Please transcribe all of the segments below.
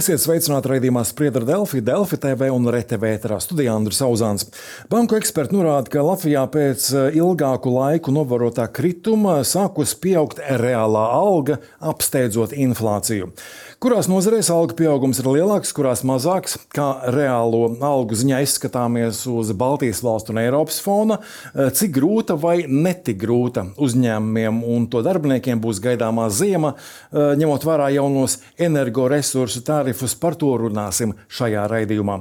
Esiet sveicināti raidījumā Spriedra Delfi, Delfi TV un RTV ēterā studijā Andris Auzāns. Banku eksperti norāda, ka Latvijā pēc eh, ilgāku laiku novērotā krituma sākus pieaugt reālā alga, apsteidzot inflāciju. Kurās nozarēs alga pieaugums ir lielāks, kurās mazāks, kā reālo algu ziņā izskatāmies uz Baltijas valstu un Eiropas fona, eh, cik grūta vai netik grūta uzņēmumiem un to darbiniekiem būs gaidāmā ziema, eh, ņemot vērā jaunos energoresursu tērauda tarifus, par to runāsim šajā raidījumā.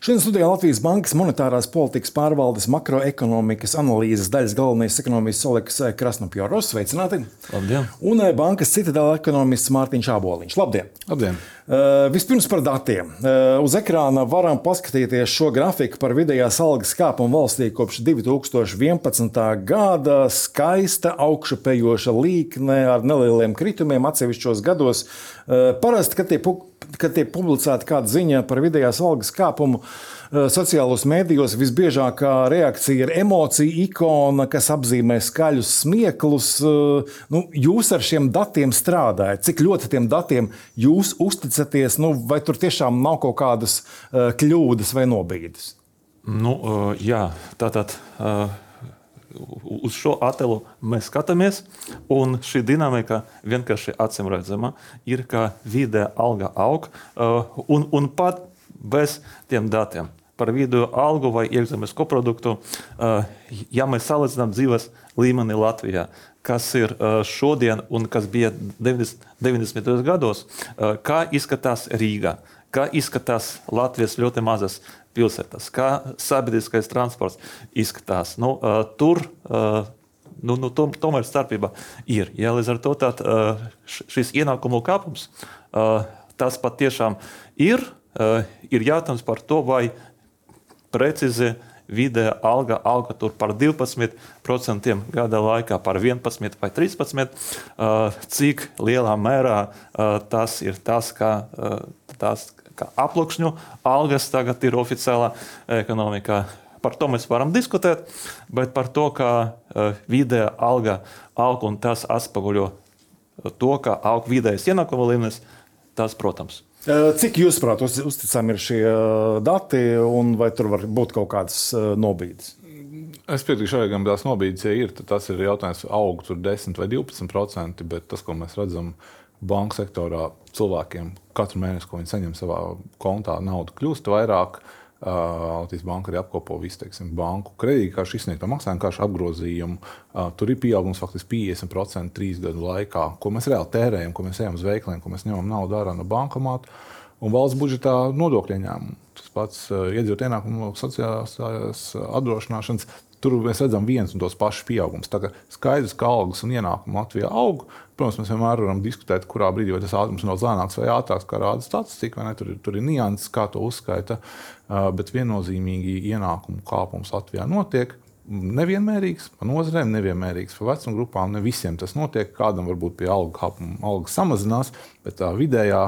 Šodien studijā Latvijas Bankas monetārās politikas pārvaldes makroekonomikas analīzes daļas galvenais ekonomists Oleks Krasnopjoros. Sveicināti! Labdien! Un eh, bankas citadēla ekonomists Mārtiņš Aboliņš. Labdien! Labdien. Uh, vispirms par datiem. Uh, uz ekrāna varam paskatīties šo grafiku par vidējās algas kāpumu valstī kopš 2011. gada. Skaista, augšupejoša līkne ar nelieliem kritumiem atsevišķos gados. Uh, parasti, kad tiek, kad tiek publicēta kāda ziņa par vidējās algas kāpumu, sociālos mēdījos visbiežākā reakcija ir emocija ikona, kas apzīmē skaļus smieklus. Nu, jūs ar šiem datiem strādājat. Cik ļoti tiem datiem jūs uzticat? uzticaties, nu, vai tur tiešām nav kaut kādas uh, kļūdas vai nobīdes? Nu, jā, tātad. Uh... Uz šo attēlu mēs skatāmies, un šī dinamika vienkārši acīm redzama. Ir kā vidē alga aug, uh, un, un pat bez tiem datiem par vidējo algu vai iekšzemes koproduktu, uh, ja mēs salīdzinām dzīves līmeni Latvijā, kas ir šodien un kas bija 90. 90. gados, kā izskatās Rīga, kā izskatās Latvijas ļoti mazas pilsētas, kā sabiedriskais transports izskatās. Nu, tur nu, nu, tom, tomēr starpība ir. Ja, līdz ar to tād, šis ienākumu kāpums tas patiešām ir. Ir jautājums par to, vai precīzi vidēja alga auga par 12% gada laikā, par 11 vai 13. Cik lielā mērā tas ir tas, kā, tas, kā aploksņu algas tagad ir oficiālā ekonomikā. Par to mēs varam diskutēt, bet par to, kā vidēja alga aug un tas atspoguļo to, kā aug vidējais ienākuma līmenis, tas, protams, Cik jūs, prāt, uz, uzticami ir šie dati, un vai tur var būt kaut kādas nobīdes? Es piekrītu, ka tās nobīdes ja ir. Tas ir jautājums, aug tur 10 vai 12 procenti, bet tas, ko mēs redzam banku sektorā, cilvēkiem katru mēnesi, ko viņi saņem savā kontā, nauda kļūst vairāk. Latvijas Banka arī apkopo visu teiksim, banku kredītkāršu izsniegto maksājumu kāršu apgrozījumu. Tur ir pieaugums faktiski 50% trīs gadu laikā, ko mēs reāli tērējam, ko mēs ejam uz veikaliem, ko mēs ņemam naudu ārā no bankomāta un valsts budžetā nodokļu ieņēmumu. Tas pats iedzīvot ienākumu sociālās apdrošināšanas. Tur mēs redzam viens un tos pašus kā skaidrs, ka algas un ienākumi Latvijā aug, Protams, mēs vienmēr varam diskutēt, kurā brīdī tas ātrums ir lēnāks vai ātrāks, kā rāda statistika. Tur, tur ir nianses, kā to uzskaita. Bet viennozīmīgi ienākumu kāpums Latvijā notiek nevienmērīgs, pa nozarēm nevienmērīgs, pa vecuma grupām ne visiem tas notiek. Kādam varbūt pie alga kāpuma alga samazinās, bet tā vidējā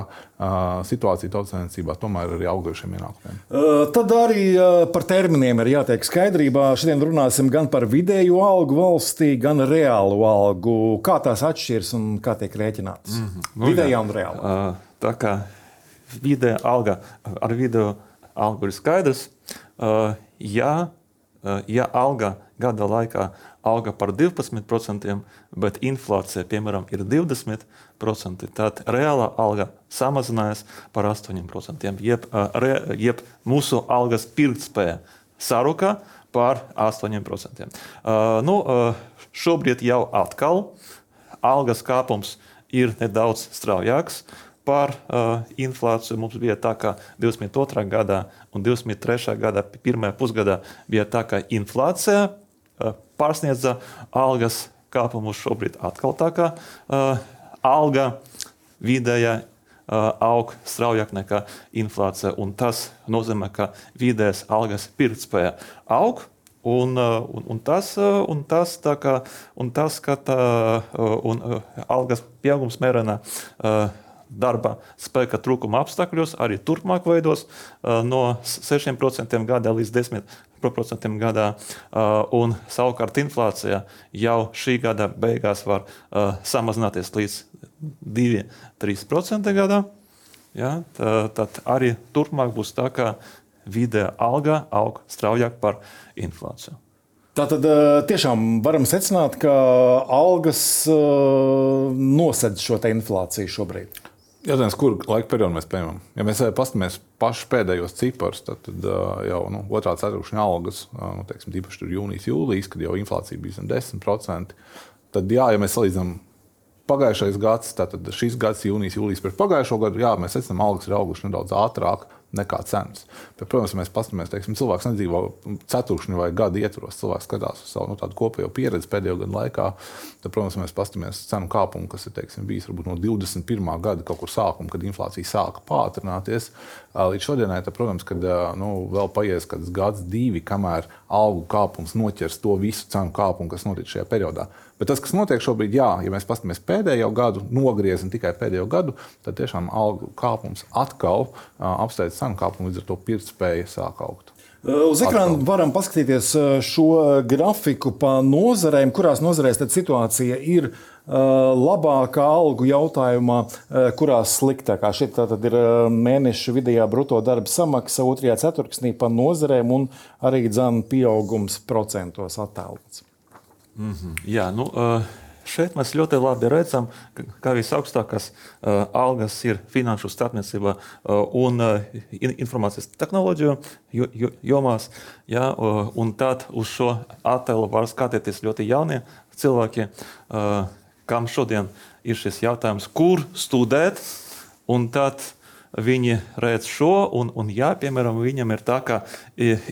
situācija tautsēmniecībā tomēr ir arī augošiem ienākumiem. Uh, tad arī uh, par terminiem ir jātiek skaidrībā. Šodien runāsim gan par vidējo algu valstī, gan reālu algu. Kā tās atšķiras un kā tiek rēķinātas? Mm -hmm. Vidējā un reālā. Uh, tā kā vidējā alga ar vidējo algu ir skaidrs. Uh, jā, Eh, ja alga gada laikā auga par 12%, bet inflācija, piemēram, ir 20%, tad reālā alga samazinājās par 8%, jeb, eh, jeb mūsu algas pirktspēja saruka par 8%. Uh, nu, šobrīd jau atkal algas kāpums ir nedaudz straujāks par uh, inflāciju. Mums bija tā, ka 22. gadā un 23. gada pirmajā pusgadā bija tā, ka inflācija uh, pārsniedza algas kāpumu. Šobrīd atkal tā kā uh, alga vidējā uh, aug straujāk nekā inflācija. Tas nozīmē, ka vidējais algas pirktspēja aug. Un, uh, un, un tas, uh, un tas, kā, un tas ka tā, un, algas pieaugums mērena darba spēka trūkuma apstākļos arī turpmāk veidos no 6% gadā līdz 10% gadā. Un savukārt inflācija jau šī gada beigās var samazināties līdz 2-3% gadā. ja, tad arī turpmāk būs tā, ka vidēja alga aug straujāk par inflāciju. Tātad tiešām varam secināt, ka algas nosedz šo inflāciju šobrīd. Jautājums, kur laika periodā mēs pieņemam? Ja mēs paskatāmies pašus pēdējos ciparus, tad, tad jau nu, otrā ceturkšņa algas, nu, teiksim, īpaši jūnijas, jūlijas, kad jau inflācija bija zem 10%, tad, jā, ja mēs salīdzinām pagājušais gads, tad šis gads, jūnijas, jūlijas pret pagājušo gadu, jā, mēs secinām, algas ir augušas nedaudz ātrāk nekā cenas. Bet, protams, ja mēs paskatāmies, teiksim, cilvēks nedzīvo ceturkšņu vai gadu ietvaros, cilvēks skatās uz savu nu, kopējo pieredzi pēdējo gadu laikā. Tad, protams, mēs paskatāmies cenu kāpumu, kas ir teiksim, bijis varbūt no 21. gada kaut kur sākuma, kad inflācija sāka pātrināties, līdz šodienai, tad, protams, kad nu, vēl paies kāds gads, divi, kamēr algu kāpums noķers to visu cenu kāpumu, kas notiek šajā periodā. Bet tas, kas notiek šobrīd, jā, ja mēs paskatāmies pēdējo gadu, nogriezam tikai pēdējo gadu, tad tiešām algu kāpums atkal apsteidz cenu kāpumu, līdz ar to pirktspēja sāk augt. Uz ekrāna varam paskatīties šo grafiku pa nozarēm, kurās nozarēs situācija ir labākā algu jautājumā, kurās sliktākā. Šeit ir mēneša vidējā brutto darba samaksa otrajā ceturksnī pa nozarēm un arī dzēnu pieaugums procentos attēlots. Mm -hmm. Jā, nu, šeit mēs ļoti labi redzam, ka visaugstākās algas ir finanšu starpniecībā un informācijas tehnoloģiju jomās. Jā, un tad uz šo attēlu var skatīties ļoti jaunie cilvēki, kam šodien ir šis jautājums, kur studēt. Un tad viņi redz šo, un, un ja, piemēram, viņam ir tā, ka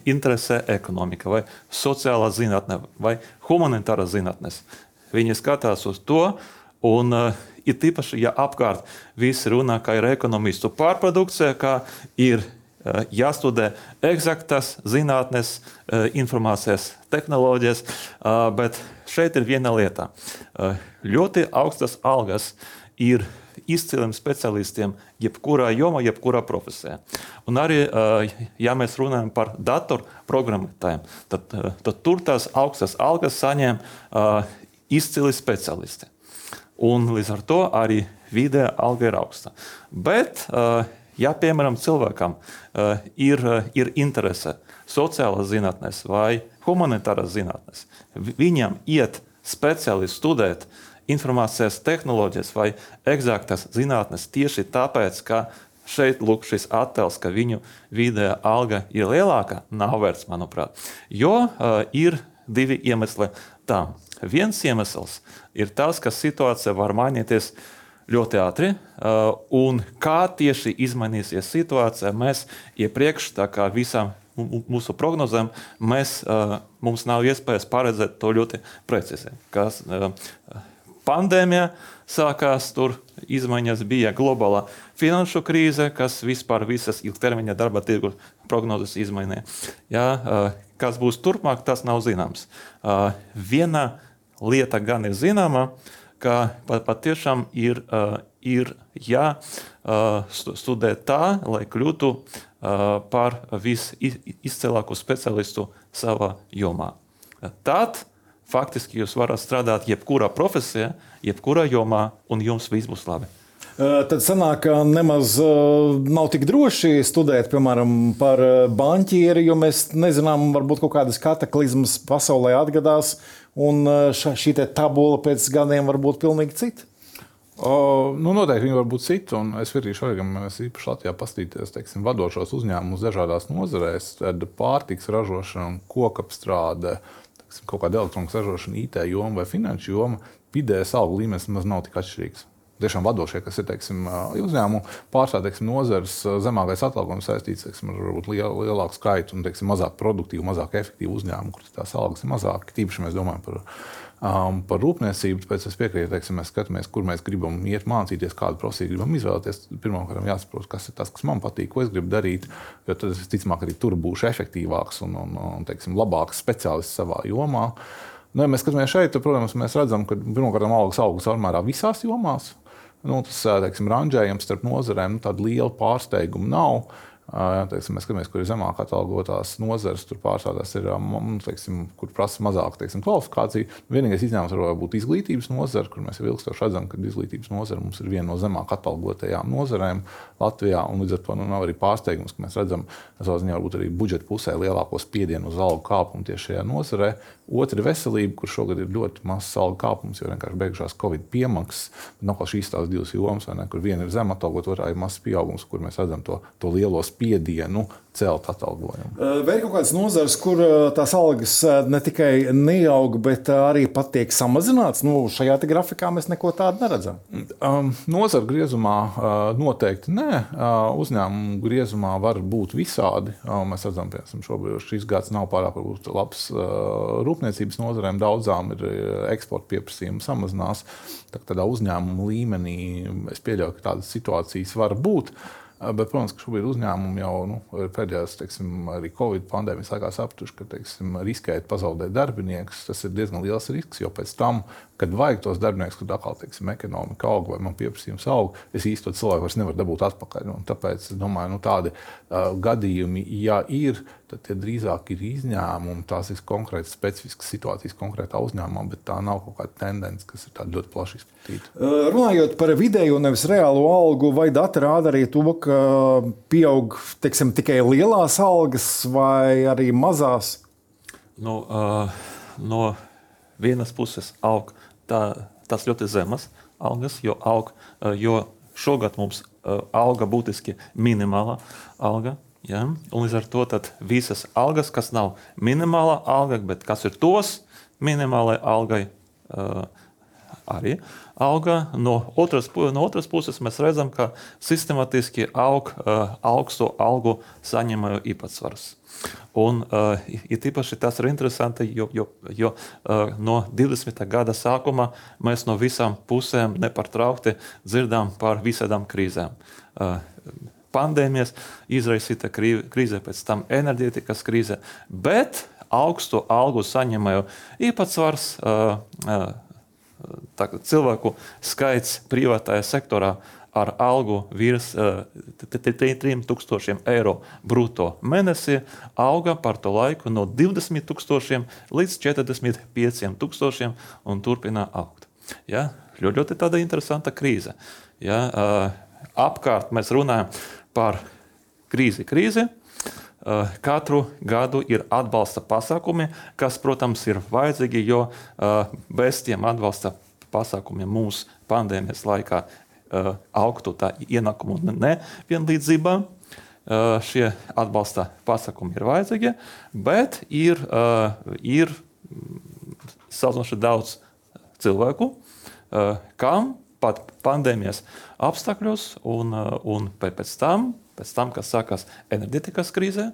interesē ekonomika, vai sociālā zinātne, vai humanitāra zinātnes, viņi skatās uz to. Un, uh, ir tīpaši, ja apkārt visi runā, ka ir ekonomistu pārprodukcija, ka ir jāstudē eksaktas zinātnes, uh, informācijas tehnoloģijas, uh, bet šeit ir viena lieta. Uh, ļoti augstas algas ir izciliem specialistiem, jebkurā jomā, jebkurā profesijā. Un arī, ja mēs runājam par datoru programmētājiem, tad, tad tur tās augstas algas saņem izcili speciālisti. Un līdz ar to arī vidē alga ir augsta. Bet, ja piemēram cilvēkam ir, ir interese sociālās zinātnēs vai humanitāras zinātnēs, viņam iet speciāli studēt uh, informācijas tehnoloģijas vai eksaktas zinātnes tieši tāpēc, ka šeit lūk, šis attēls, ka viņu vidējā alga ir lielāka, nav vērts, manuprāt. Jo uh, ir divi iemesli tam. Viens iemesls ir tas, ka situācija var mainīties ļoti ātri, uh, un kā tieši izmainīsies situācija, mēs iepriekš, tā kā visam mūsu prognozēm, mēs, uh, mums nav iespējas paredzēt to ļoti precīzi. Kas, uh, pandēmija sākās, tur izmaiņas bija globālā finanšu krīze, kas vispār visas ilgtermiņa darba tirgus prognozes izmainīja. Jā, kas būs turpmāk, tas nav zināms. Viena lieta gan ir zināma, ka patiešām ir, ir jāstudē tā, lai kļūtu par visizcilāko speciālistu savā jomā. Tad faktiski jūs varat strādāt jebkurā profesijā, jebkurā jomā, un jums viss būs labi. Tad sanāk, ka nemaz nav tik droši studēt, piemēram, par banķieri, jo mēs nezinām, varbūt kaut kādas kataklizmas pasaulē atgadās, un šī tabula pēc gadiem var būt pilnīgi cita. O, nu, noteikti viņi var būt citi. Es arī, ka mēs īpaši Latvijā paskatīties teiksim, vadošos uzņēmumus dažādās nozarēs, tad pārtiks ražošana, kokapstrāde, uh, kaut kāda elektronikas ražošana, IT joma vai finanšu joma, vidējais algu līmenis nemaz nav tik atšķirīgs. Tiešām vadošie, kas ir teiksim, uzņēmumi, pārstāvja nozares zemākais atalgojums saistīts teiksim, ar liel, lielāku skaitu un teiksim, mazāk produktīvu, mazāk efektīvu uzņēmumu, kur tās algas ir mazākas. Tīpaši mēs domājam par Um, par rūpniecību, tāpēc es piekrītu, ka mēs skatāmies, kur mēs gribam iet mācīties, kādu profesiju gribam izvēlēties. Pirmkārt, jāsaprot, kas ir tas, kas man patīk, ko es gribu darīt. Jo tad es ticamāk arī tur būšu efektīvāks un, un, un teiksim, labāks speciālists savā jomā. Nu, ja mēs skatāmies šeit, tad, protams, mēs redzam, ka pirmkārt algas augas apmērā visās jomās. Nu, tas teiksim, ranžējums starp nozarēm, nu, tāda liela pārsteiguma nav. Teiksim, mēs skatāmies, kur ir zemāk atalgotās nozares, tur pārstāvās ir, teiksim, kur prasa mazāk teiksim, kvalifikāciju. Vienīgais izņēmums var būt izglītības nozara, kur mēs jau ilgstoši redzam, ka izglītības nozara mums ir viena no zemāk atalgotajām nozarēm Latvijā. Līdz ar to nu, nav arī pārsteigums, ka mēs redzam, ziņā varbūt arī budžeta pusē lielāko spiedienu uz algu kāpumu tieši šajā nozarē. Otra ir veselība, kur šogad ir ļoti mazs algu kāpums, jo vienkārši beigušās Covid piemaksas. Nav no, šīs tās divas jomas, ne, kur viena ir zema atalgota, otrā ir mazs pieaugums, kur mēs redzam to, to lielo spiedienu celt atalgojumu. Vai ir kaut kādas nozares, kur tās algas ne tikai neaug, bet arī pat tiek samazināts? Nu, šajā grafikā mēs neko tādu neredzam. Um, Nozara griezumā uh, noteikti nē. Uh, uzņēmumu griezumā var būt visādi. Uh, mēs redzam, ka šis gads nav pārāk labs uh, rūpniecības nozarēm daudzām ir eh, eksporta pieprasījuma samazinās. Tā tādā uzņēmuma līmenī es pieļauju, ka tādas situācijas var būt. Eh, bet, protams, ka šobrīd uzņēmumi jau nu, pēdējās, teiksim, arī Covid pandēmijas laikā sapratuši, ka teiksim, riskēt pazaudēt darbiniekus, tas ir diezgan liels risks. Jo pēc tam kad vajag tos darbiniekus, kad atkal teiksim, ekonomika aug vai man pieprasījums aug, es īstenībā cilvēku vairs nevaru dabūt atpakaļ. Un tāpēc es domāju, nu, tādi uh, gadījumi, ja ir, tad tie drīzāk ir izņēmumi. Tās ir konkrētas specifiskas situācijas konkrētā uzņēmumā, bet tā nav kaut kāda tendence, kas ir ļoti plaši izplatīta. Runājot par vidēju, nevis reālo algu, vai dati rāda arī to, ka pieaug teiksim, tikai lielās algas vai arī mazās? Nu, uh, no vienas puses aug tā, tas ļoti zemas algas, jo, aug, eh, jo šogad mums eh, alga būtiski minimāla alga. Ja? Un līdz ar to visas algas, kas nav minimāla alga, bet kas ir tos minimālai algai, uh, arī auga. No otras, no otras puses mēs redzam, ka sistemātiski aug uh, augstu algu saņēmēju īpatsvars. Un, uh, ir īpaši tas ir interesanti, jo, jo, jo uh, no 20. gada sākuma mēs no visām pusēm nepārtraukti dzirdām par visādām krīzēm. Uh, pandēmijas izraisīta krīze, pēc tam enerģētikas krīze, bet augstu algu saņēmēju īpatsvars, uh, uh, cilvēku skaits privātajā sektorā ar algu virs uh, eh, 3000 eiro brutto mēnesī auga par to laiku no 20,000 līdz 45,000 un turpina augt. Ja? Ļoti tāda interesanta krīze. Ja? Uh, apkārt mēs runājam par krīzi, krīzi. Uh, katru gadu ir atbalsta pasākumi, kas, protams, ir vajadzīgi, jo uh, bez tiem atbalsta pasākumiem mūsu pandēmijas laikā Uh, augtu tā ienākumu nevienlīdzībā. Šie atbalsta pasākumi ir vajadzīgi, bet ir, ir salīdzinoši daudz cilvēku, kam pat pandēmijas apstākļos un, un pēc tam, pēc tam, kas sākās enerģetikas krīzē,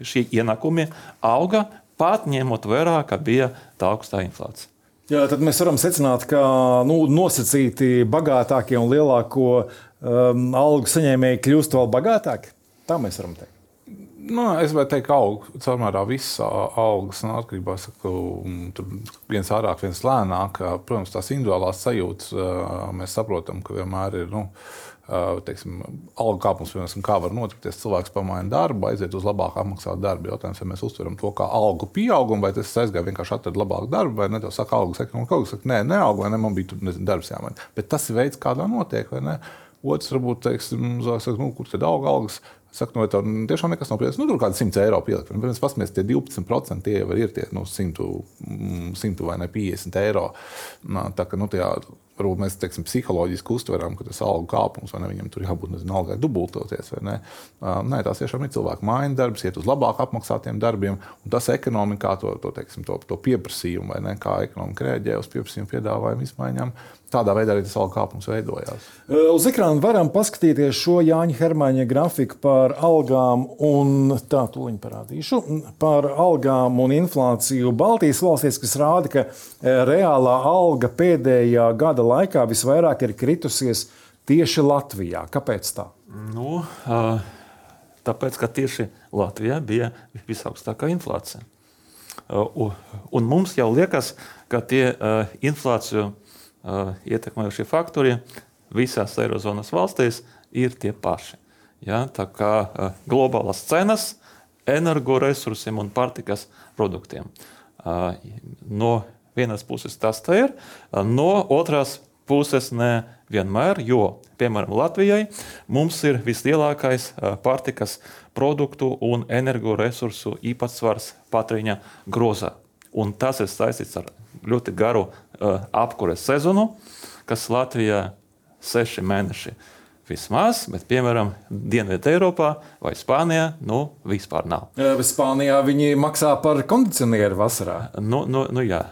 šie ienākumi auga pat ņemot vērā, ka bija tā augstā inflācija. Jā, tad mēs varam secināt, ka nu, nosacīti bagātākie un lielāko um, algu saņēmēji kļūst vēl bagātāki. Tā mēs varam teikt. Nu, es gribēju teikt, ka aug caurmērā visas algas un atkarībā no tā, viens ārāk, viens lēnāk. Protams, tās individuālās sajūtas mēs saprotam, ka vienmēr ir. Nu, teiksim, algu kāpums, piemēram, kā var notikties. Cilvēks pamaina darbu, aiziet uz labāk apmaksātu darbu. Jautājums, vai mēs uztveram to kā algu pieaugumu, vai tas aizgāja vienkārši atrast labāku darbu, vai ne? Tev saka, algas ekonomika, kaut kas saka, nē, neaug, vai ne? Man bija tur nezinu, darbs jāmaina. Bet tas ir veids, kādā notiek, vai ne? Otrs, varbūt, teiksim, saka, nu, kur tad aug algas? Saka, nu, tā tiešām nekas nav pieejams. Nu, tur kādi 100 eiro pielikt. Pirms paskatīties, tie 12% tie jau ir tie nu, 100, 100 vai ne 50 eiro. Tā kā nu, tajā varbūt mēs teiksim, psiholoģiski uztveram, ka tas algu kāpums vai ne, viņam tur jābūt nezinu, algai dubultoties. Nē, nē, tās tiešām ir cilvēku mājas darbs, iet uz labāk apmaksātiem darbiem, un tas ekonomikā to, to, teiksim, to, to pieprasījumu, vai ne, kā ekonomika rēģē uz pieprasījumu piedāvājumu izmaiņām. Tādā veidā arī tas algu kāpums veidojās. Uz ekrāna varam paskatīties šo Jāņa Hermaņa grafiku par algām un tā tūlīt parādīšu. Par algām un inflāciju Baltijas valstīs, kas rāda, ka reālā alga pēdējā gada laikā visvairāk ir kritusies tieši Latvijā. Kāpēc tā? Nu, tāpēc, ka tieši Latvijā bija visaugstākā inflācija. Un mums jau liekas, ka tie inflāciju ietekmējošie faktori visās Eirozonas valstīs ir tie paši. Ja, tā kā uh, globālas cenas energoresursiem un pārtikas produktiem. Uh, no vienas puses tas ir, uh, no otras puses ne vienmēr, jo, piemēram, Latvijai mums ir vislielākais pārtikas produktu un energoresursu īpatsvars patēriņa grozā. Un tas ir saistīts ar ļoti garu uh, apkures sezonu, kas Latvijā ir seši mēneši. Vismaz, bet, piemēram, Dienvidē Eiropā vai Spānijā, nu, vispār nav. Spānijā viņi maksā par kondicionieru vasarā. Nu, nu, nu jā,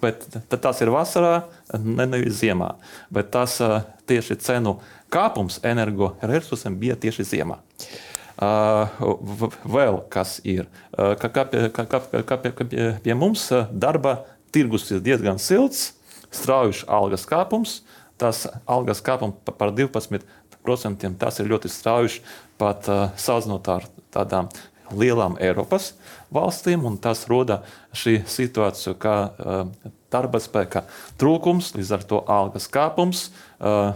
bet tas ir vasarā, ne nevis ziemā. Bet tas tieši cenu kāpums energoresursiem bija tieši ziemā. Vēl kas ir, ka, ka, ka, ka, ka, ka pie mums darba tirgus ir diezgan silts, strauji algas kāpums tas algas kāpums par 12%. Tas ir ļoti strauji pat uh, salīdzinot ar tādām lielām Eiropas valstīm, un tas rada šī situācija, ka uh, darba spēka trūkums, līdz ar to algas kāpums, uh,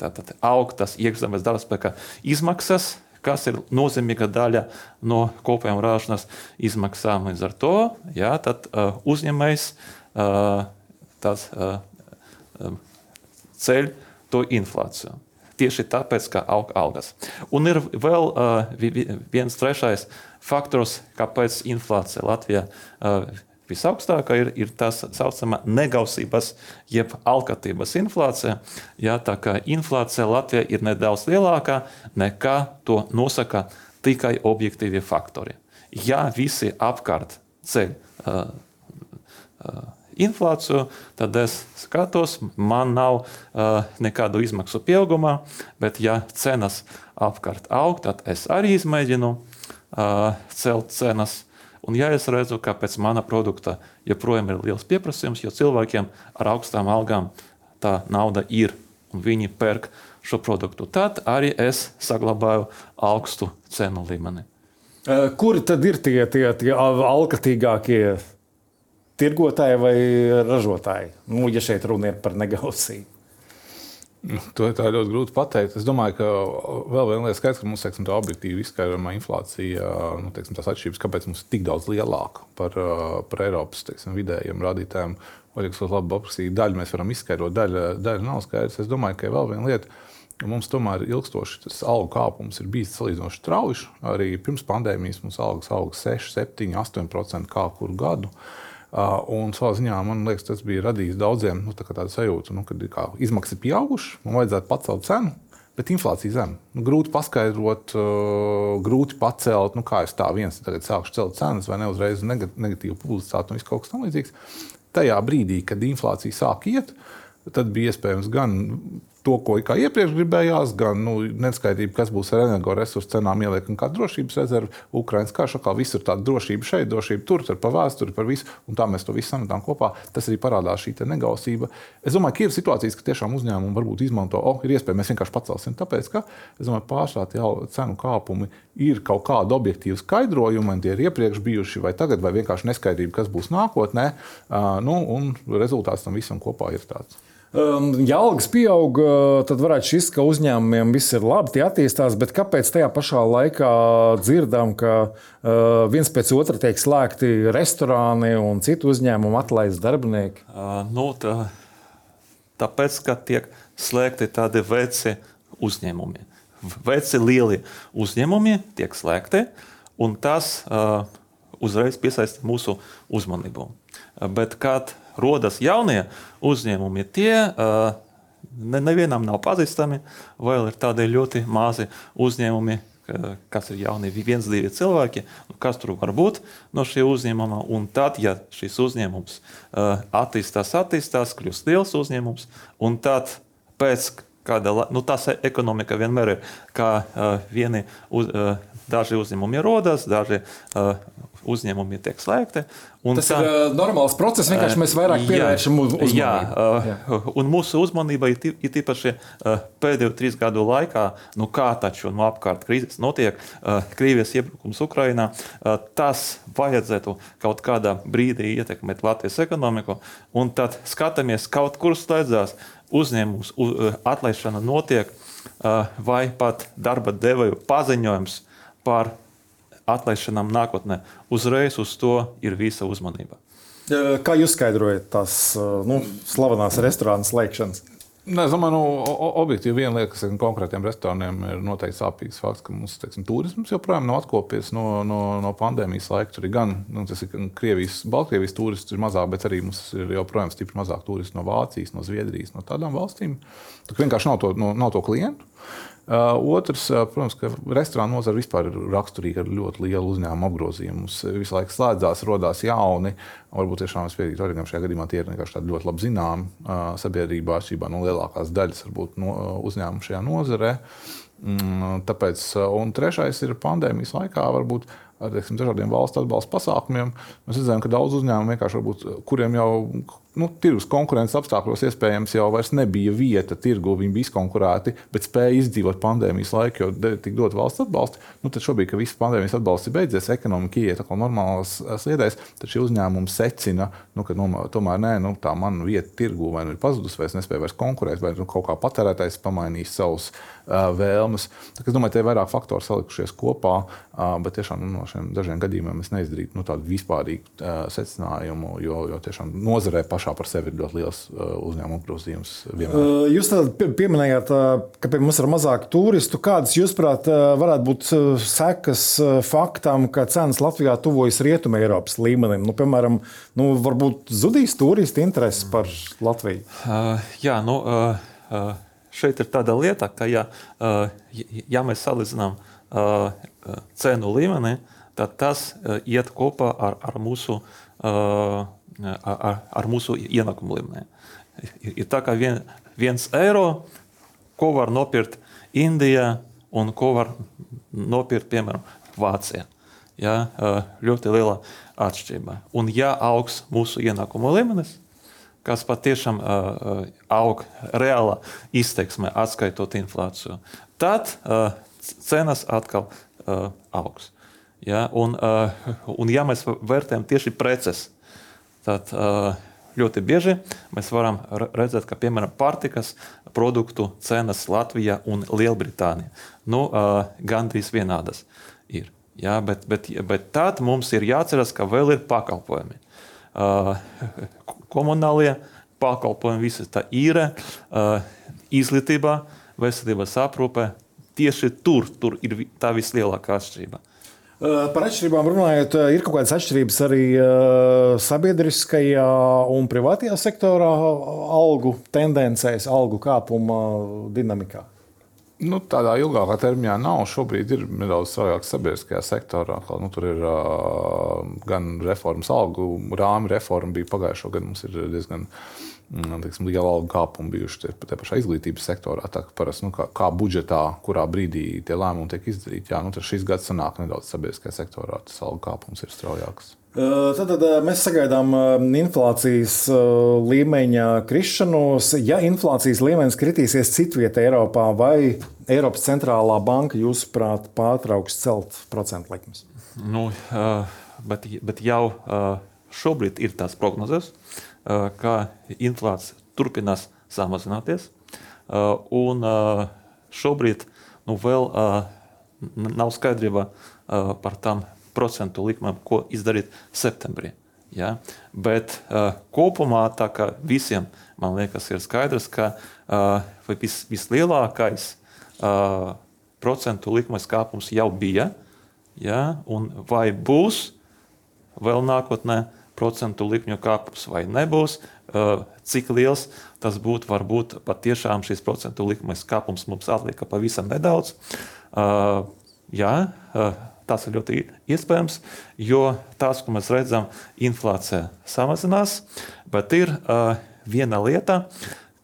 tātad augtas iekšzemes darba spēka izmaksas, kas ir nozīmīga daļa no kopējām ražošanas izmaksām. Līdz ar to jā, tad, uh, uzņēmējs uh, tas. Uh, ceļ to inflāciju. Tieši tāpēc, ka aug algas. Un ir vēl uh, viens trešais faktors, kāpēc inflācija Latvijā uh, visaugstākā ir, ir tā saucamā negausības, jeb alkatības inflācija. Jā, tā kā inflācija Latvijā ir nedaudz lielākā nekā to nosaka tikai objektīvie faktori. Ja visi apkārt ceļ uh, uh, inflāciju, tad es skatos, man nav uh, nekādu izmaksu pieauguma, bet ja cenas apkārt aug, tad es arī izmēģinu uh, celt cenas. Un ja es redzu, ka pēc mana produkta joprojām ir liels pieprasījums, jo cilvēkiem ar augstām algām tā nauda ir un viņi pērk šo produktu, tad arī es saglabāju augstu cenu līmeni. Kuri tad ir tie, tie, tie alkatīgākie tirgotāji vai ražotāji? Nu, ja šeit runa ir par negausību. Nu, to ir ļoti grūti pateikt. Es domāju, ka vēl viena lieta skaidrs, ka mums teiksim, tā objektīvi izskaidrojama inflācija, nu, teiksim, tās atšķirības, kāpēc mums ir tik daudz lielāka par, par Eiropas teiksim, vidējiem rādītājiem. Oļegs to labi aprakstīja. Daļu mēs varam izskaidrot, daļa, daļa nav skaidrs. Es domāju, ka vēl viena lieta. Mums tomēr ilgstoši tas algu kāpums ir bijis salīdzinoši strauji. Arī pirms pandēmijas mums algas auga 6, 7, 8% kā kuru gadu. Uh, un savā ziņā man liekas, tas bija radījis daudziem nu, tā tādu sajūtu, nu, ka izmaksas ir pieaugušas, man vajadzētu pacelt cenu. Bet inflācija zem. Nu, grūti paskaidrot, uh, grūti pacelt, nu, kā es tā viens tagad sākšu celt cenas, vai ne uzreiz negatīvu publicitāti un viss kaut kas tamlīdzīgs. Tajā brīdī, kad inflācija sāk iet, tad bija iespējams gan to, ko iepriekš gribējās, gan nu, neskaidrība, kas būs ar energoresursu cenām, ieliekam kā drošības rezervi. Ukraiņas karš kā visur tāda drošība šeit, drošība tur, tur par vēsturi, par visu, un tā mēs to visu sametām kopā. Tas arī parādās šī negausība. Es domāju, ka ir situācijas, ka tiešām uzņēmumi varbūt izmanto, oh, ir iespēja, mēs vienkārši pacelsim. Tāpēc, ka domāju, pārsvarā tie cenu kāpumi ir kaut kāda objektīva skaidrojuma, tie ir iepriekš bijuši, vai tagad, vai vienkārši neskaidrība, kas būs nākotnē. Uh, nu, un rezultāts tam visam kopā ir tāds. Um, ja algas pieaug, tad varētu šis, ka uzņēmumiem viss ir labi, tie attīstās, bet kāpēc tajā pašā laikā dzirdam, ka uh, viens pēc otra tiek slēgti restorāni un citu uzņēmumu atlaist darbinieki? Uh, nu, tā, tāpēc, ka tiek slēgti tādi veci uzņēmumi. Veci lieli uzņēmumi tiek slēgti, un tas uh, uzreiz piesaista mūsu uzmanību. Bet kad rodas jaunie uzņēmumi, tie ne, nevienam nav pazīstami, vēl ir tādi ļoti mazi uzņēmumi, kas ir jauni, viens, divi cilvēki, nu, kas tur var būt no šī uzņēmuma. Un tad, ja šis uzņēmums attīstās, attīstās, kļūst liels uzņēmums, un tad pēc kāda, nu, tas ekonomika vienmēr ir, kā uh, vieni uz, uh, daži uzņēmumi rodas, daži uh, uzņēmumi tiek slēgti. Tas tā, ir normāls process, vienkārši mēs vairāk pievēršam uzmanību. Jā, jā, un mūsu uzmanība ir, tīpaši pēdējo trīs gadu laikā, nu kā taču no apkārt krīzes notiek, Krievijas iebrukums Ukrainā, tas vajadzētu kaut kādā brīdī ietekmēt Latvijas ekonomiku, un tad skatāmies, kaut kur slēdzās uzņēmums, atlaišana notiek. vai pat darba devēju paziņojums par atlaišanām nākotnē. Uzreiz uz to ir visa uzmanība. Kā jūs skaidrojat tās nu, slavenās restorāna slēgšanas? Ne, es domāju, nu, objektīvi viena lieta, kas konkrētiem restorāniem ir noteikti sāpīgs fakts, ka mums teiksim, turisms joprojām nav atkopies no, no, no pandēmijas laika. Tur ir gan nu, ir Krievijas, Baltkrievijas turisti ir mazāk, bet arī mums ir joprojām stipri mazāk turisti no Vācijas, no Zviedrijas, no tādām valstīm. Tur vienkārši nav to, no, nav to klientu. Uh, otrs, uh, protams, ka restorāna nozare vispār ir raksturīga ar ļoti lielu uzņēmumu apgrozījumu. Mums visu laiku slēdzās, radās jauni. Varbūt tiešām es piekrītu Origam, šajā gadījumā tie ir vienkārši ļoti labi zināmi uh, sabiedrībā, atšķirībā no lielākās daļas varbūt, no uzņēmumu šajā nozarē. Mm, tāpēc, un trešais ir pandēmijas laikā, varbūt ar teiksim, dažādiem valsts atbalsta pasākumiem. Mēs redzējām, ka daudz uzņēmumu kuriem jau nu, tirgus konkurences apstākļos iespējams jau nebija vieta tirgu, viņi bija izkonkurēti, bet spēja izdzīvot pandēmijas laiku, jo tika dot valsts atbalstu. Nu, tad šobrīd, kad viss pandēmijas atbalsts ir beidzies, ekonomika iet atkal normālās sliedēs, tad šie uzņēmumi secina, nu, ka nu, tomēr nē, nu, tā mana vieta tirgu vai nu ir pazudusi, vai es nespēju vairs konkurēt, vai nu, kaut kā patērētājs pamainīs savus vēlmes. Tā, es domāju, tie ir vairāk faktori salikušies kopā, bet tiešām nu, no šiem dažiem gadījumiem es neizdarītu nu, tādu vispārīgu secinājumu, jo, jo tiešām nozarē pašā par sevi ir ļoti liels uzņēmuma apgrozījums. Vienmēr. Jūs pieminējāt, ka pie mums ir mazāk turistu. Kādas, jūsuprāt, varētu būt sekas faktam, ka cenas Latvijā tuvojas Rietumē Eiropas līmenim? Nu, piemēram, nu, varbūt zudīs turistu interesi par Latviju? Uh, jā, nu, uh, uh, šeit ir tāda lieta, ka, ja, uh, ja mēs salīdzinām uh, cenu līmeni, tad tas uh, iet kopā ar, ar mūsu uh, ar, ar mūsu ienākumu līmeni. Ir tā kā vien, viens eiro, ko var nopirkt Indijā un ko var nopirkt, piemēram, Vācijā. Ja, ļoti liela atšķirība. Un ja augs mūsu ienākumu līmenis, kas patiešām uh, aug reālā izteiksmē, atskaitot inflāciju, tad uh, cenas atkal uh, augs. Ja, un, uh, un ja mēs vērtējam tieši preces, Tad, ļoti bieži mēs varam redzēt, ka piemēram pārtikas produktu cenas Latvijā un Lielbritānijā nu, gandrīz vienādas ir. Ja, bet, bet, bet tad mums ir jāatcerās, ka vēl ir pakalpojumi. Komunālie pakalpojumi, visa tā īre, izglītībā, veselības aprūpe. Tieši tur, tur ir tā vislielākā atšķirība. Par atšķirībām runājot, ir kaut kādas atšķirības arī sabiedriskajā un privātajā sektorā algu tendencēs, algu kāpuma dinamikā. Nu, tādā ilgākā termiņā nav. Šobrīd ir nedaudz straujāk sabiedriskajā sektorā. Nu, tur ir uh, gan reformas, algu rāmju reforma bija pagājušā gada. Mums ir diezgan Mm, teiksim, liela alga kāpuma bijuši tie, tie pašā izglītības sektorā. Tā, parasti, nu, kā, kā budžetā, kurā brīdī tie lēmumi tiek izdarīti, jā, nu, šis gads sanāk nedaudz sabiedriskajā sektorā, tas alga kāpums ir straujāks. Tad, tad mēs sagaidām inflācijas līmeņa krišanos. Ja inflācijas līmenis kritīsies citvietā Eiropā, vai Eiropas centrālā banka, jūsuprāt, pārtrauks celt procentu likmes? Nu, bet, bet jau šobrīd ir tās prognozes, ka inflācija turpinās samazināties. Un šobrīd nu, vēl nav skaidrība par tām procentu likmēm, ko izdarīt septembrī. Ja? Bet uh, kopumā visiem man liekas, ir skaidrs, ka uh, vis, vislielākais uh, procentu likmes kāpums jau bija. Ja? Un vai būs vēl nākotnē? procentu likmju kāpums vai nebūs, cik liels tas būtu. Varbūt patiešām šis procentu likmes kāpums mums atlika pavisam nedaudz. Jā, tas ir ļoti iespējams, jo tās, ko mēs redzam, inflācija samazinās, bet ir viena lieta,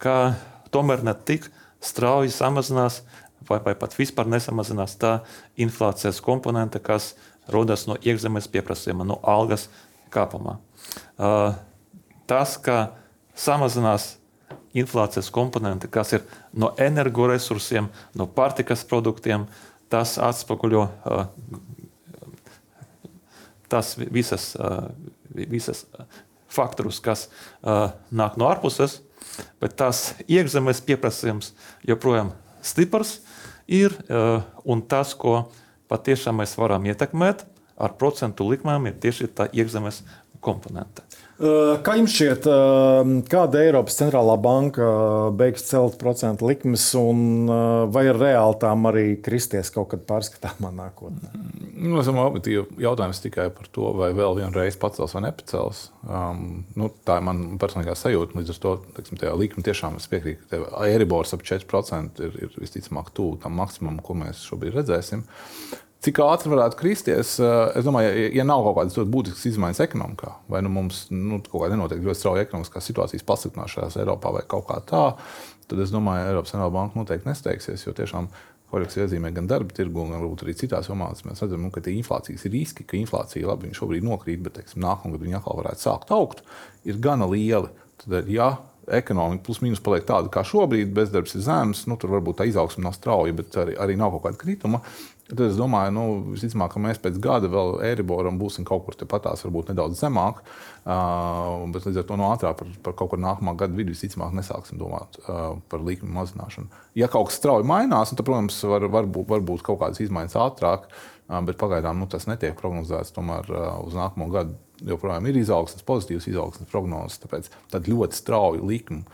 ka tomēr ne tik strauji samazinās, vai, vai pat vispār nesamazinās tā inflācijas komponente, kas rodas no iekšzemes pieprasījuma, no algas kāpumā. Tas, ka samazinās inflācijas komponenti, kas ir no energoresursiem, no pārtikas produktiem, tas atspoguļo tas visas, visas faktorus, kas nāk no ārpuses, bet tās iekšzemes pieprasījums joprojām stiprs ir un tas, ko patiešām mēs varam ietekmēt ar procentu likmēm, ir tieši tā iekšzemes komponente. Kā jums šķiet, kāda Eiropas centrālā banka beigs celt procentu likmes, un vai ir reāli tām arī kristies kaut kad pārskatāmā nākotnē? Nu, es domāju, ka jautājums tikai par to, vai vēl vienreiz pacels vai nepacels. Um, nu, tā ir mana personīgā sajūta. Līdz ar to teiksim, likme tiešām es piekrītu, ka Eiribors ap 4% ir, ir visticamāk tuvu tam maksimumam, ko mēs šobrīd redzēsim. Cik ātri varētu kristies? Eh, es domāju, ja nav kaut kādas būtiskas izmaiņas ekonomikā, vai nu mums nu, kaut kāda nenotiek ļoti strauja ekonomiskā situācijas pasliktināšanās Eiropā vai kaut kā tā, tad es domāju, ka Eiropas Centrālā banka noteikti nesteigsies. Jo tiešām korekcijas iezīmē gan darba tirgu, gan arī citās jomās. Mēs redzam, nu, ka tie inflācijas riski, ka inflācija labi šobrīd nokrīt, bet teiksim, nākamgad viņa atkal varētu sākt augt, ir gana lieli. Tad, ja ekonomika plus mīnus paliek tāda kā šobrīd, bezdarbs ir zems, nu, tur varbūt tā izaugsme nav strauja, bet arī, arī nav kaut kāda krituma. Tad es domāju, nu, visticamāk, ka mēs pēc gada vēl Eiriboram būsim kaut kur tepatās, varbūt nedaudz zemāk. Uh, bet līdz ar to no ātrāk par, par kaut kur nākamā gada vidu visticamāk nesāksim domāt uh, par likmi mazināšanu. Ja kaut kas strauji mainās, tad, protams, var, var, būt, var būt kaut kādas izmaiņas ātrāk, uh, bet pagaidām nu, tas netiek prognozēts tomēr uh, uz nākamo gadu joprojām ir izaugsmes, pozitīvas izaugsmes prognozes. Tāpēc ļoti strauju likumu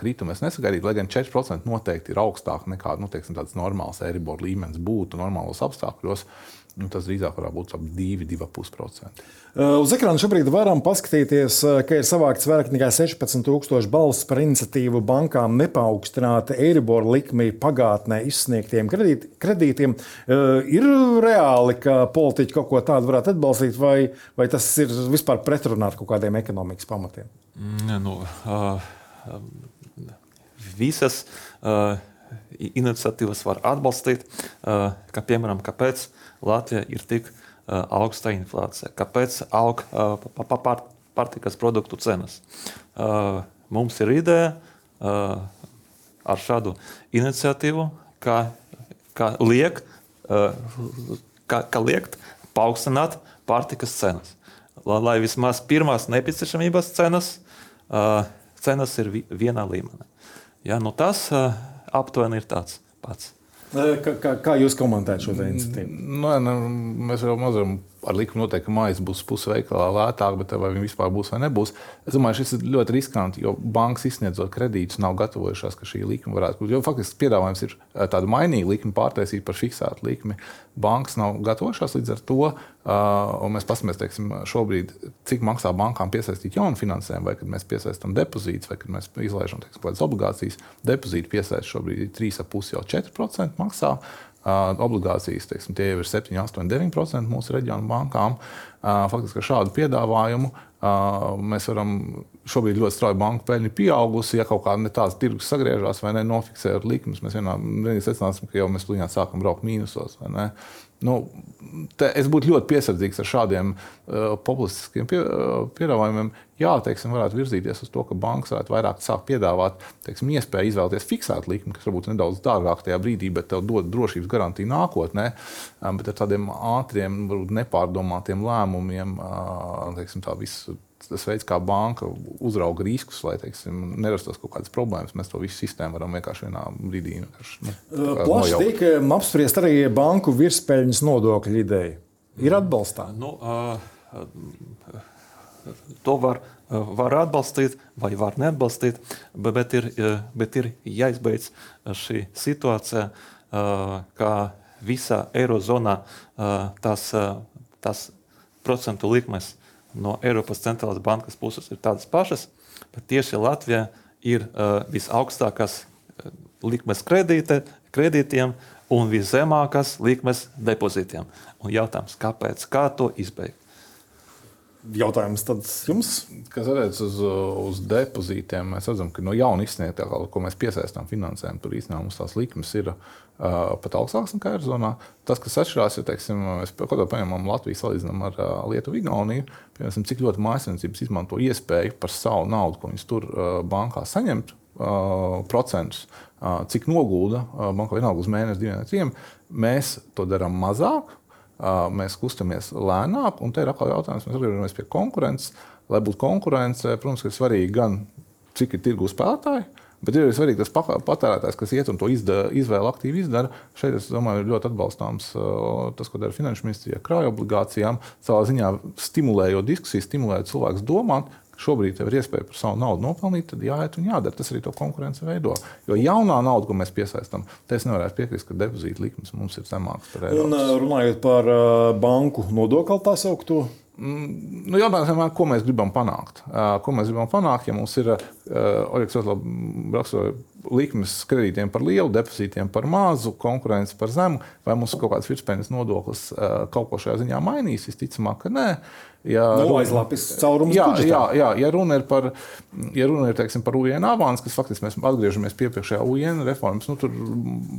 kritumu es nesagaidītu, lai gan 4% noteikti ir augstāk nekā nu, teiksim, tāds normāls Eiribor līmenis būtu normālos apstākļos. Nu, tas drīzāk varētu būt ap 2,5%. Uz ekrāna šobrīd varam paskatīties, ka ir savākts vairāk nekā 16,000 balsis par iniciatīvu bankām nepaukstināt Eiribor likmi pagātnē izsniegtiem kredīt, kredītiem. Ir reāli, ka politiķi kaut ko tādu varētu atbalstīt, vai, vai tas ir vispār pretrunā ar kaut kādiem ekonomikas pamatiem? Ne, nu, uh visas uh, iniciatīvas var atbalstīt, uh, kā piemēram, kāpēc Latvija ir tik uh, augsta inflācija, kāpēc aug uh, pārtikas produktu cenas. Uh, mums ir ideja ar šādu iniciatīvu, kā, kā liek, kā, kā liekt paaugstināt pārtikas cenas. Lai, vismaz pirmās nepieciešamības cenas cenas ir vienā līmenī. Ja, nu tas aptuveni ir tāds pats. Kā, kā, kā jūs komentējat šo iniciatīvu? Nu, nu, mēs jau mazam ar likumu noteikti, ka mājas būs pusveikalā lētāk, bet vai viņi vispār būs vai nebūs. Es domāju, šis ir ļoti riskanti, jo bankas izsniedzot kredītus nav gatavojušās, ka šī likuma varētu būt. Jo faktiski piedāvājums ir eh, tāda mainīga likuma pārtaisīt par fiksētu likmi. Bankas nav gatavojušās līdz ar to, uh, un mēs paskatāmies, teiksim, šobrīd, cik maksā bankām piesaistīt jaunu finansējumu, vai kad mēs piesaistām depozītus, vai kad mēs izlaižam teiksim, obligācijas. Depozīti piesaist šobrīd ir 3,5 jau 4% maksā obligācijas, teiksim, tie jau ir 7, 8, 9% mūsu reģionu bankām. Faktiski ar šādu piedāvājumu mēs varam šobrīd ļoti strauji banku peļņa pieaugusi. Ja kaut kāda ne tāda tirgus sagriežas vai nenofiksē ar likumus, mēs vienā brīdī secināsim, ka jau mēs tuņā sākam braukt mīnusos. Nu, es būtu ļoti piesardzīgs ar šādiem uh, populistiskiem pie, uh, piedāvājumiem. Jā, teiksim, varētu virzīties uz to, ka bankas varētu vairāk sākt piedāvāt teiksim, iespēju izvēlēties fiksētu likumu, kas varbūt nedaudz dārgāk tajā brīdī, bet tev dod drošības garantiju nākotnē. Um, bet ar tādiem ātriem, nepārdomātiem lēmumiem, uh, teiksim, tā visu tas veids, kā banka uzrauga riskus, lai teiksim, nerastos kaut kādas problēmas. Mēs to visu sistēmu varam vienkārši vienā brīdī nu, plaši tiek apspriest arī banku virspeļņas nodokļu ideja. Ir atbalstāma. Nu, uh, to var, var atbalstīt vai var neatbalstīt, bet ir, bet ir jāizbeidz šī situācija, uh, kā visā Eirozonā uh, tas, tas procentu likmes no Eiropas centrālās bankas puses ir tādas pašas, bet tieši Latvijā ir uh, visaugstākās uh, likmes kredīte, kredītiem un viszemākās likmes depozītiem. Un jautājums, kāpēc? Kā to izbeigt? Jautājums tad jums? Kas attiecas uz, uz depozītiem, mēs redzam, ka no jauna izsniegtā, ko mēs piesaistām finansējumu, tur īstenībā mums tās likmes ir uh, pat augstākas nekā Arizonā. Tas, kas atšķirās, ir, teiksim, mēs paņemam Latviju, salīdzinām ar uh, Lietuvu, Igauniju, piemēram, cik ļoti mājasniecības izmanto iespēju par savu naudu, ko viņas tur uh, bankā saņemt, uh, procentus, uh, cik nogulda bankā vienalga uz mēnesi, diviem, trim. Mēs to darām mazāk mēs kustamies lēnāk, un te ir atkal jautājums, mēs atgriežamies pie konkurences. Lai būtu konkurence, protams, ir svarīgi gan cik ir tirgus spēlētāji, Bet ir arī svarīgi tas patērētājs, kas iet un to izda, izvēle aktīvi izdara. Šeit, es domāju, ir ļoti atbalstāms tas, ko dara Finanšu ministrija krāju obligācijām, savā ziņā stimulējot diskusiju, stimulējot cilvēkus domāt, šobrīd ir iespēja par savu naudu nopelnīt, tad jāiet un jādara. Tas arī to konkurence veido. Jo jaunā nauda, ko mēs piesaistām, tas nevarētu piekrist, ka depozīta likmes mums ir zemākas par eiro. Un runājot par banku nodokli, tā saukto. Mm, nu, jautājums vienmēr, ko mēs gribam panākt. Ko mēs gribam panākt, ja mums ir Oļegs raksturoja likmes kredītiem par lielu, depozītiem par mazu, konkurence par zemu, vai mums kaut kāds virspeļņas nodoklis kaut ko šajā ziņā mainīs? Visticamāk, ka nē. Ja nu, runa, aizlapis caurums jā, jā, jā, ja runa ir par, ja runa ir, teiksim, par UN avans, kas faktiski mēs atgriežamies pie priekšējā UN reformas, nu, tur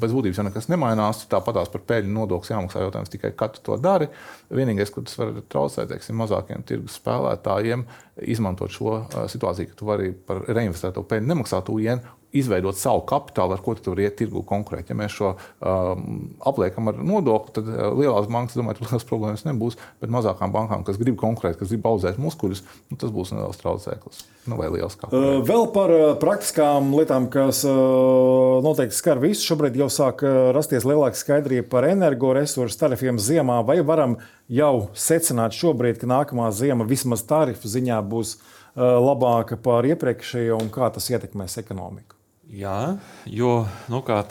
bez būtības jau nekas nemainās. Tāpatās par peļņu nodokli jāmaksā jautājums tikai, kad tu to dari. Vienīgais, ko tas var traucēt, teiksim, mazākiem tirgus spēlētājiem, izmantot šo situāciju, ka tu vari par reinvestēto peļņu nemaksāt UN izveidot savu kapitālu, ar ko tu vari iet tirgu konkurēt. Ja mēs šo um, apliekam ar nodokli, tad uh, lielās bankas, domāju, tur liels problēmas nebūs. Bet mazākām bankām, kas grib konkurēt, kas grib audzēt muskuļus, nu, tas būs neliels traucēklis. Nu, vai liels kā. Uh, vēl par uh, praktiskām lietām, kas noteikti skar visu. Šobrīd jau sāk rasties lielāka skaidrība par energoresursu tarifiem ziemā. Vai varam jau secināt šobrīd, ka nākamā ziema vismaz tarifu ziņā būs labāka par iepriekšējo un kā tas ietekmēs ekonomiku? Jā, jo nu, kā,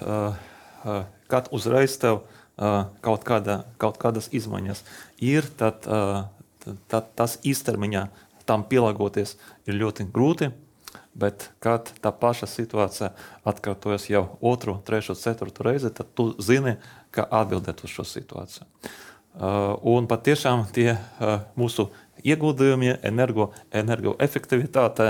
kad uzreiz tev kaut, kāda, kaut kādas izmaiņas ir, tad, tad tas īstermiņā tam pielāgoties ir ļoti grūti. Bet, kad tā paša situācija atkārtojas jau otru, trešo, ceturto reizi, tad tu zini, kā atbildēt uz šo situāciju. Un patiešām tie mūsu ieguldījumi energo, energoefektivitātē,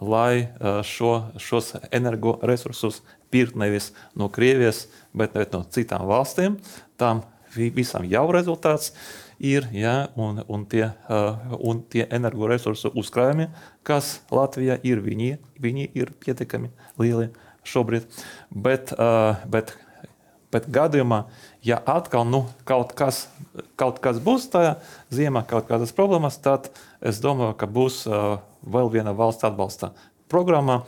lai šo, šos energoresursus pirkt nevis no Krievijas, bet no citām valstīm. Tam visam jau rezultāts ir, ja, un, un, tie, un tie energoresursu uzkrājumi, kas Latvijā ir, viņi, viņi ir pietiekami lieli šobrīd. Bet, bet, bet gadījumā, ja atkal nu, kaut, kas, kaut kas būs tajā ziemā, kaut kādas problēmas, tad es domāju, ka būs vēl viena valsts atbalsta programmā.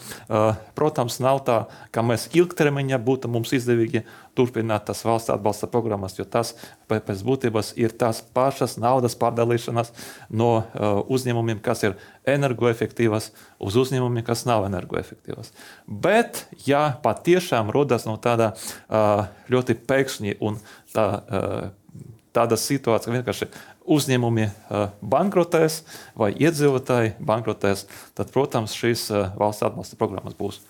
Protams, nav tā, ka mēs ilgtermiņā būtu mums izdevīgi turpināt tās valsts atbalsta programmas, jo tas pēc būtības ir tās pašas naudas pārdalīšanas no uzņēmumiem, kas ir energoefektīvas, uz uzņēmumiem, kas nav energoefektīvas. Bet, ja patiešām rodas no tāda ļoti pēkšņi un tā, tāda situācija, ka vienkārši uzņēmumi bankrotēs vai iedzīvotāji bankrotēs, tad, protams, šīs valsts atbalsta programmas būs.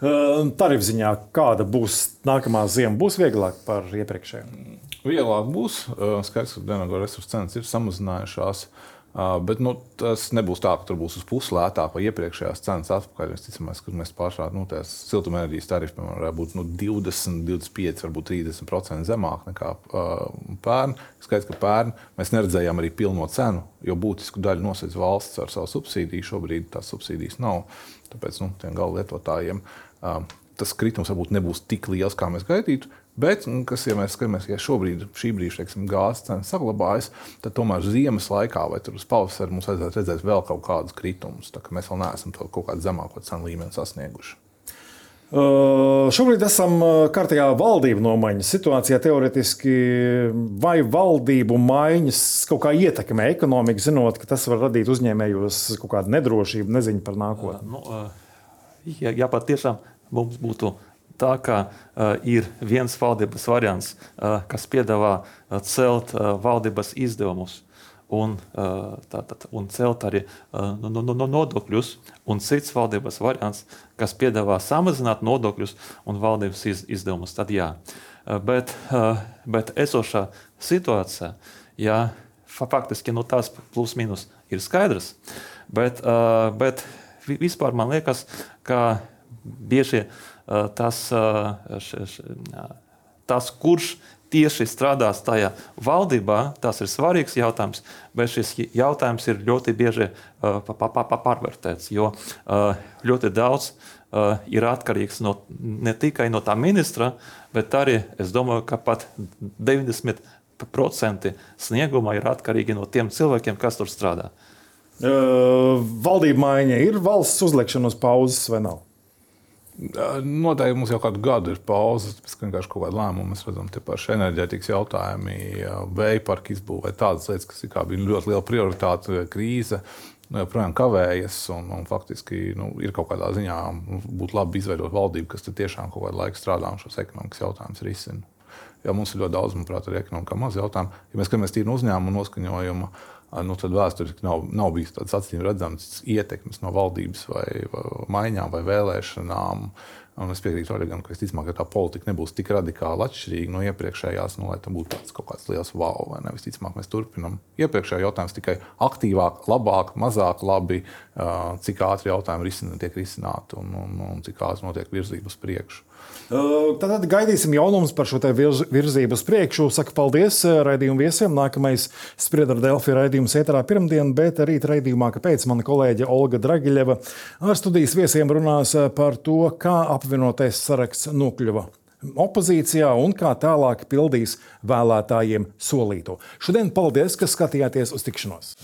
Tarifu ziņā, kāda būs nākamā zima, būs vieglāk par iepriekšējiem? Vieglāk būs. Skaidrs, ka energoresursu cenas ir samazinājušās. Uh, bet nu, tas nebūs tā, ka tur būs uz pusi lētāk vai iepriekšējās cenas atpakaļ. Es ticu, ka mēs pārsvarā nu, siltumenerģijas tarifi varētu būt nu, 20, 25, varbūt 30% zemāk nekā uh, pērn. Skaidrs, ka pērn mēs neredzējām arī pilno cenu, jo būtisku daļu nosedz valsts ar savu subsīdiju. Šobrīd tās subsīdijas nav. Tāpēc nu, tiem gala lietotājiem uh, tas kritums varbūt nebūs tik liels, kā mēs gaidītu. Bet, nu, kas, ja mēs skatāmies, ja šobrīd, šī brīža teiksim, gāzes cena saglabājas, tad tomēr ziemas laikā vai uz pavasara mums vajadzētu redzēt vēl kaut kādus kritumus. Mēs vēl neesam to kaut kādu zemāko cenu līmeni sasnieguši. Uh, šobrīd esam kārtējā valdību nomaiņas situācijā. Teorētiski, vai valdību maiņas kaut kā ietekmē ekonomiku, zinot, ka tas var radīt uzņēmējos kaut kādu nedrošību, neziņu par nākotni? Uh, nu, uh, ja, ja patiešām mums būtu uh, tā kā uh, ir viens valdības variants, uh, kas piedāvā uh, celt uh, valdības izdevumus un, uh, tātad, un celt arī uh, no, no, no nodokļus, un cits valdības variants, kas piedāvā samazināt nodokļus un valdības iz, izdevumus, tad jā. Uh, bet, uh, bet esošā situācija, jā, faktiski no tās plus mīnus ir skaidrs, bet, uh, bet vispār man liekas, ka bieži uh, Eh, tas, tas, kurš tieši strādās tajā valdībā, tas ir svarīgs jautājums, bet šis jautājums ir ļoti bieži pārvērtēts, jo ļoti daudz ir atkarīgs no, ne tikai no tā ministra, bet arī, es domāju, ka pat 90% snieguma ir atkarīgi no tiem cilvēkiem, kas tur strādā. Uh, valdība maiņa ir valsts uzlikšana uz pauzes vai nav? Noteikti mums jau kādu gadu ir pauze, tāpēc ka vienkārši kaut kāda lēmuma mēs redzam, tie paši enerģētikas jautājumi, vēja parka izbūvē, tādas lietas, kas bija ļoti liela prioritāte krīze. Nu, joprojām kavējas, un, un faktiski nu, ir kaut kādā ziņā būtu labi izveidot valdību, kas tiešām kaut kādu laiku strādā un šos ekonomikas jautājumus risina. Jo mums ir ļoti daudz, manuprāt, arī ekonomikā maz jautājumu. Ja mēs skatāmies tīri no uzņēmuma noskaņojuma, nu, tad vēsturiski nav, nav bijis tāds acīm redzams ietekmes no valdības vai, vai maiņām vai vēlēšanām. Un es piekrītu Oregam, ka visticamāk, ka tā politika nebūs tik radikāli atšķirīga no iepriekšējās, nu, lai tam būtu tāds kaut kāds liels wow. Visticamāk, mēs turpinām. Iepriekšējā jautājums tikai aktīvāk, labāk, mazāk labi, cik ātri jautājumi risina, tiek risināti un, un, un cik ātri notiek virzība uz priekšu. Tad gaidīsim jaunumus par šo virz, virzību uz priekšu. Saku paldies raidījumu viesiem. Nākamais spriedra Delfi raidījums ēterā pirmdien, bet arī raidījumā, kāpēc mana kolēģe Olga Dragiļeva ar studijas viesiem runās par to, kā apvienotais saraksts nokļuva opozīcijā un kā tālāk pildīs vēlētājiem solīto. Šodien paldies, ka skatījāties uz tikšanos!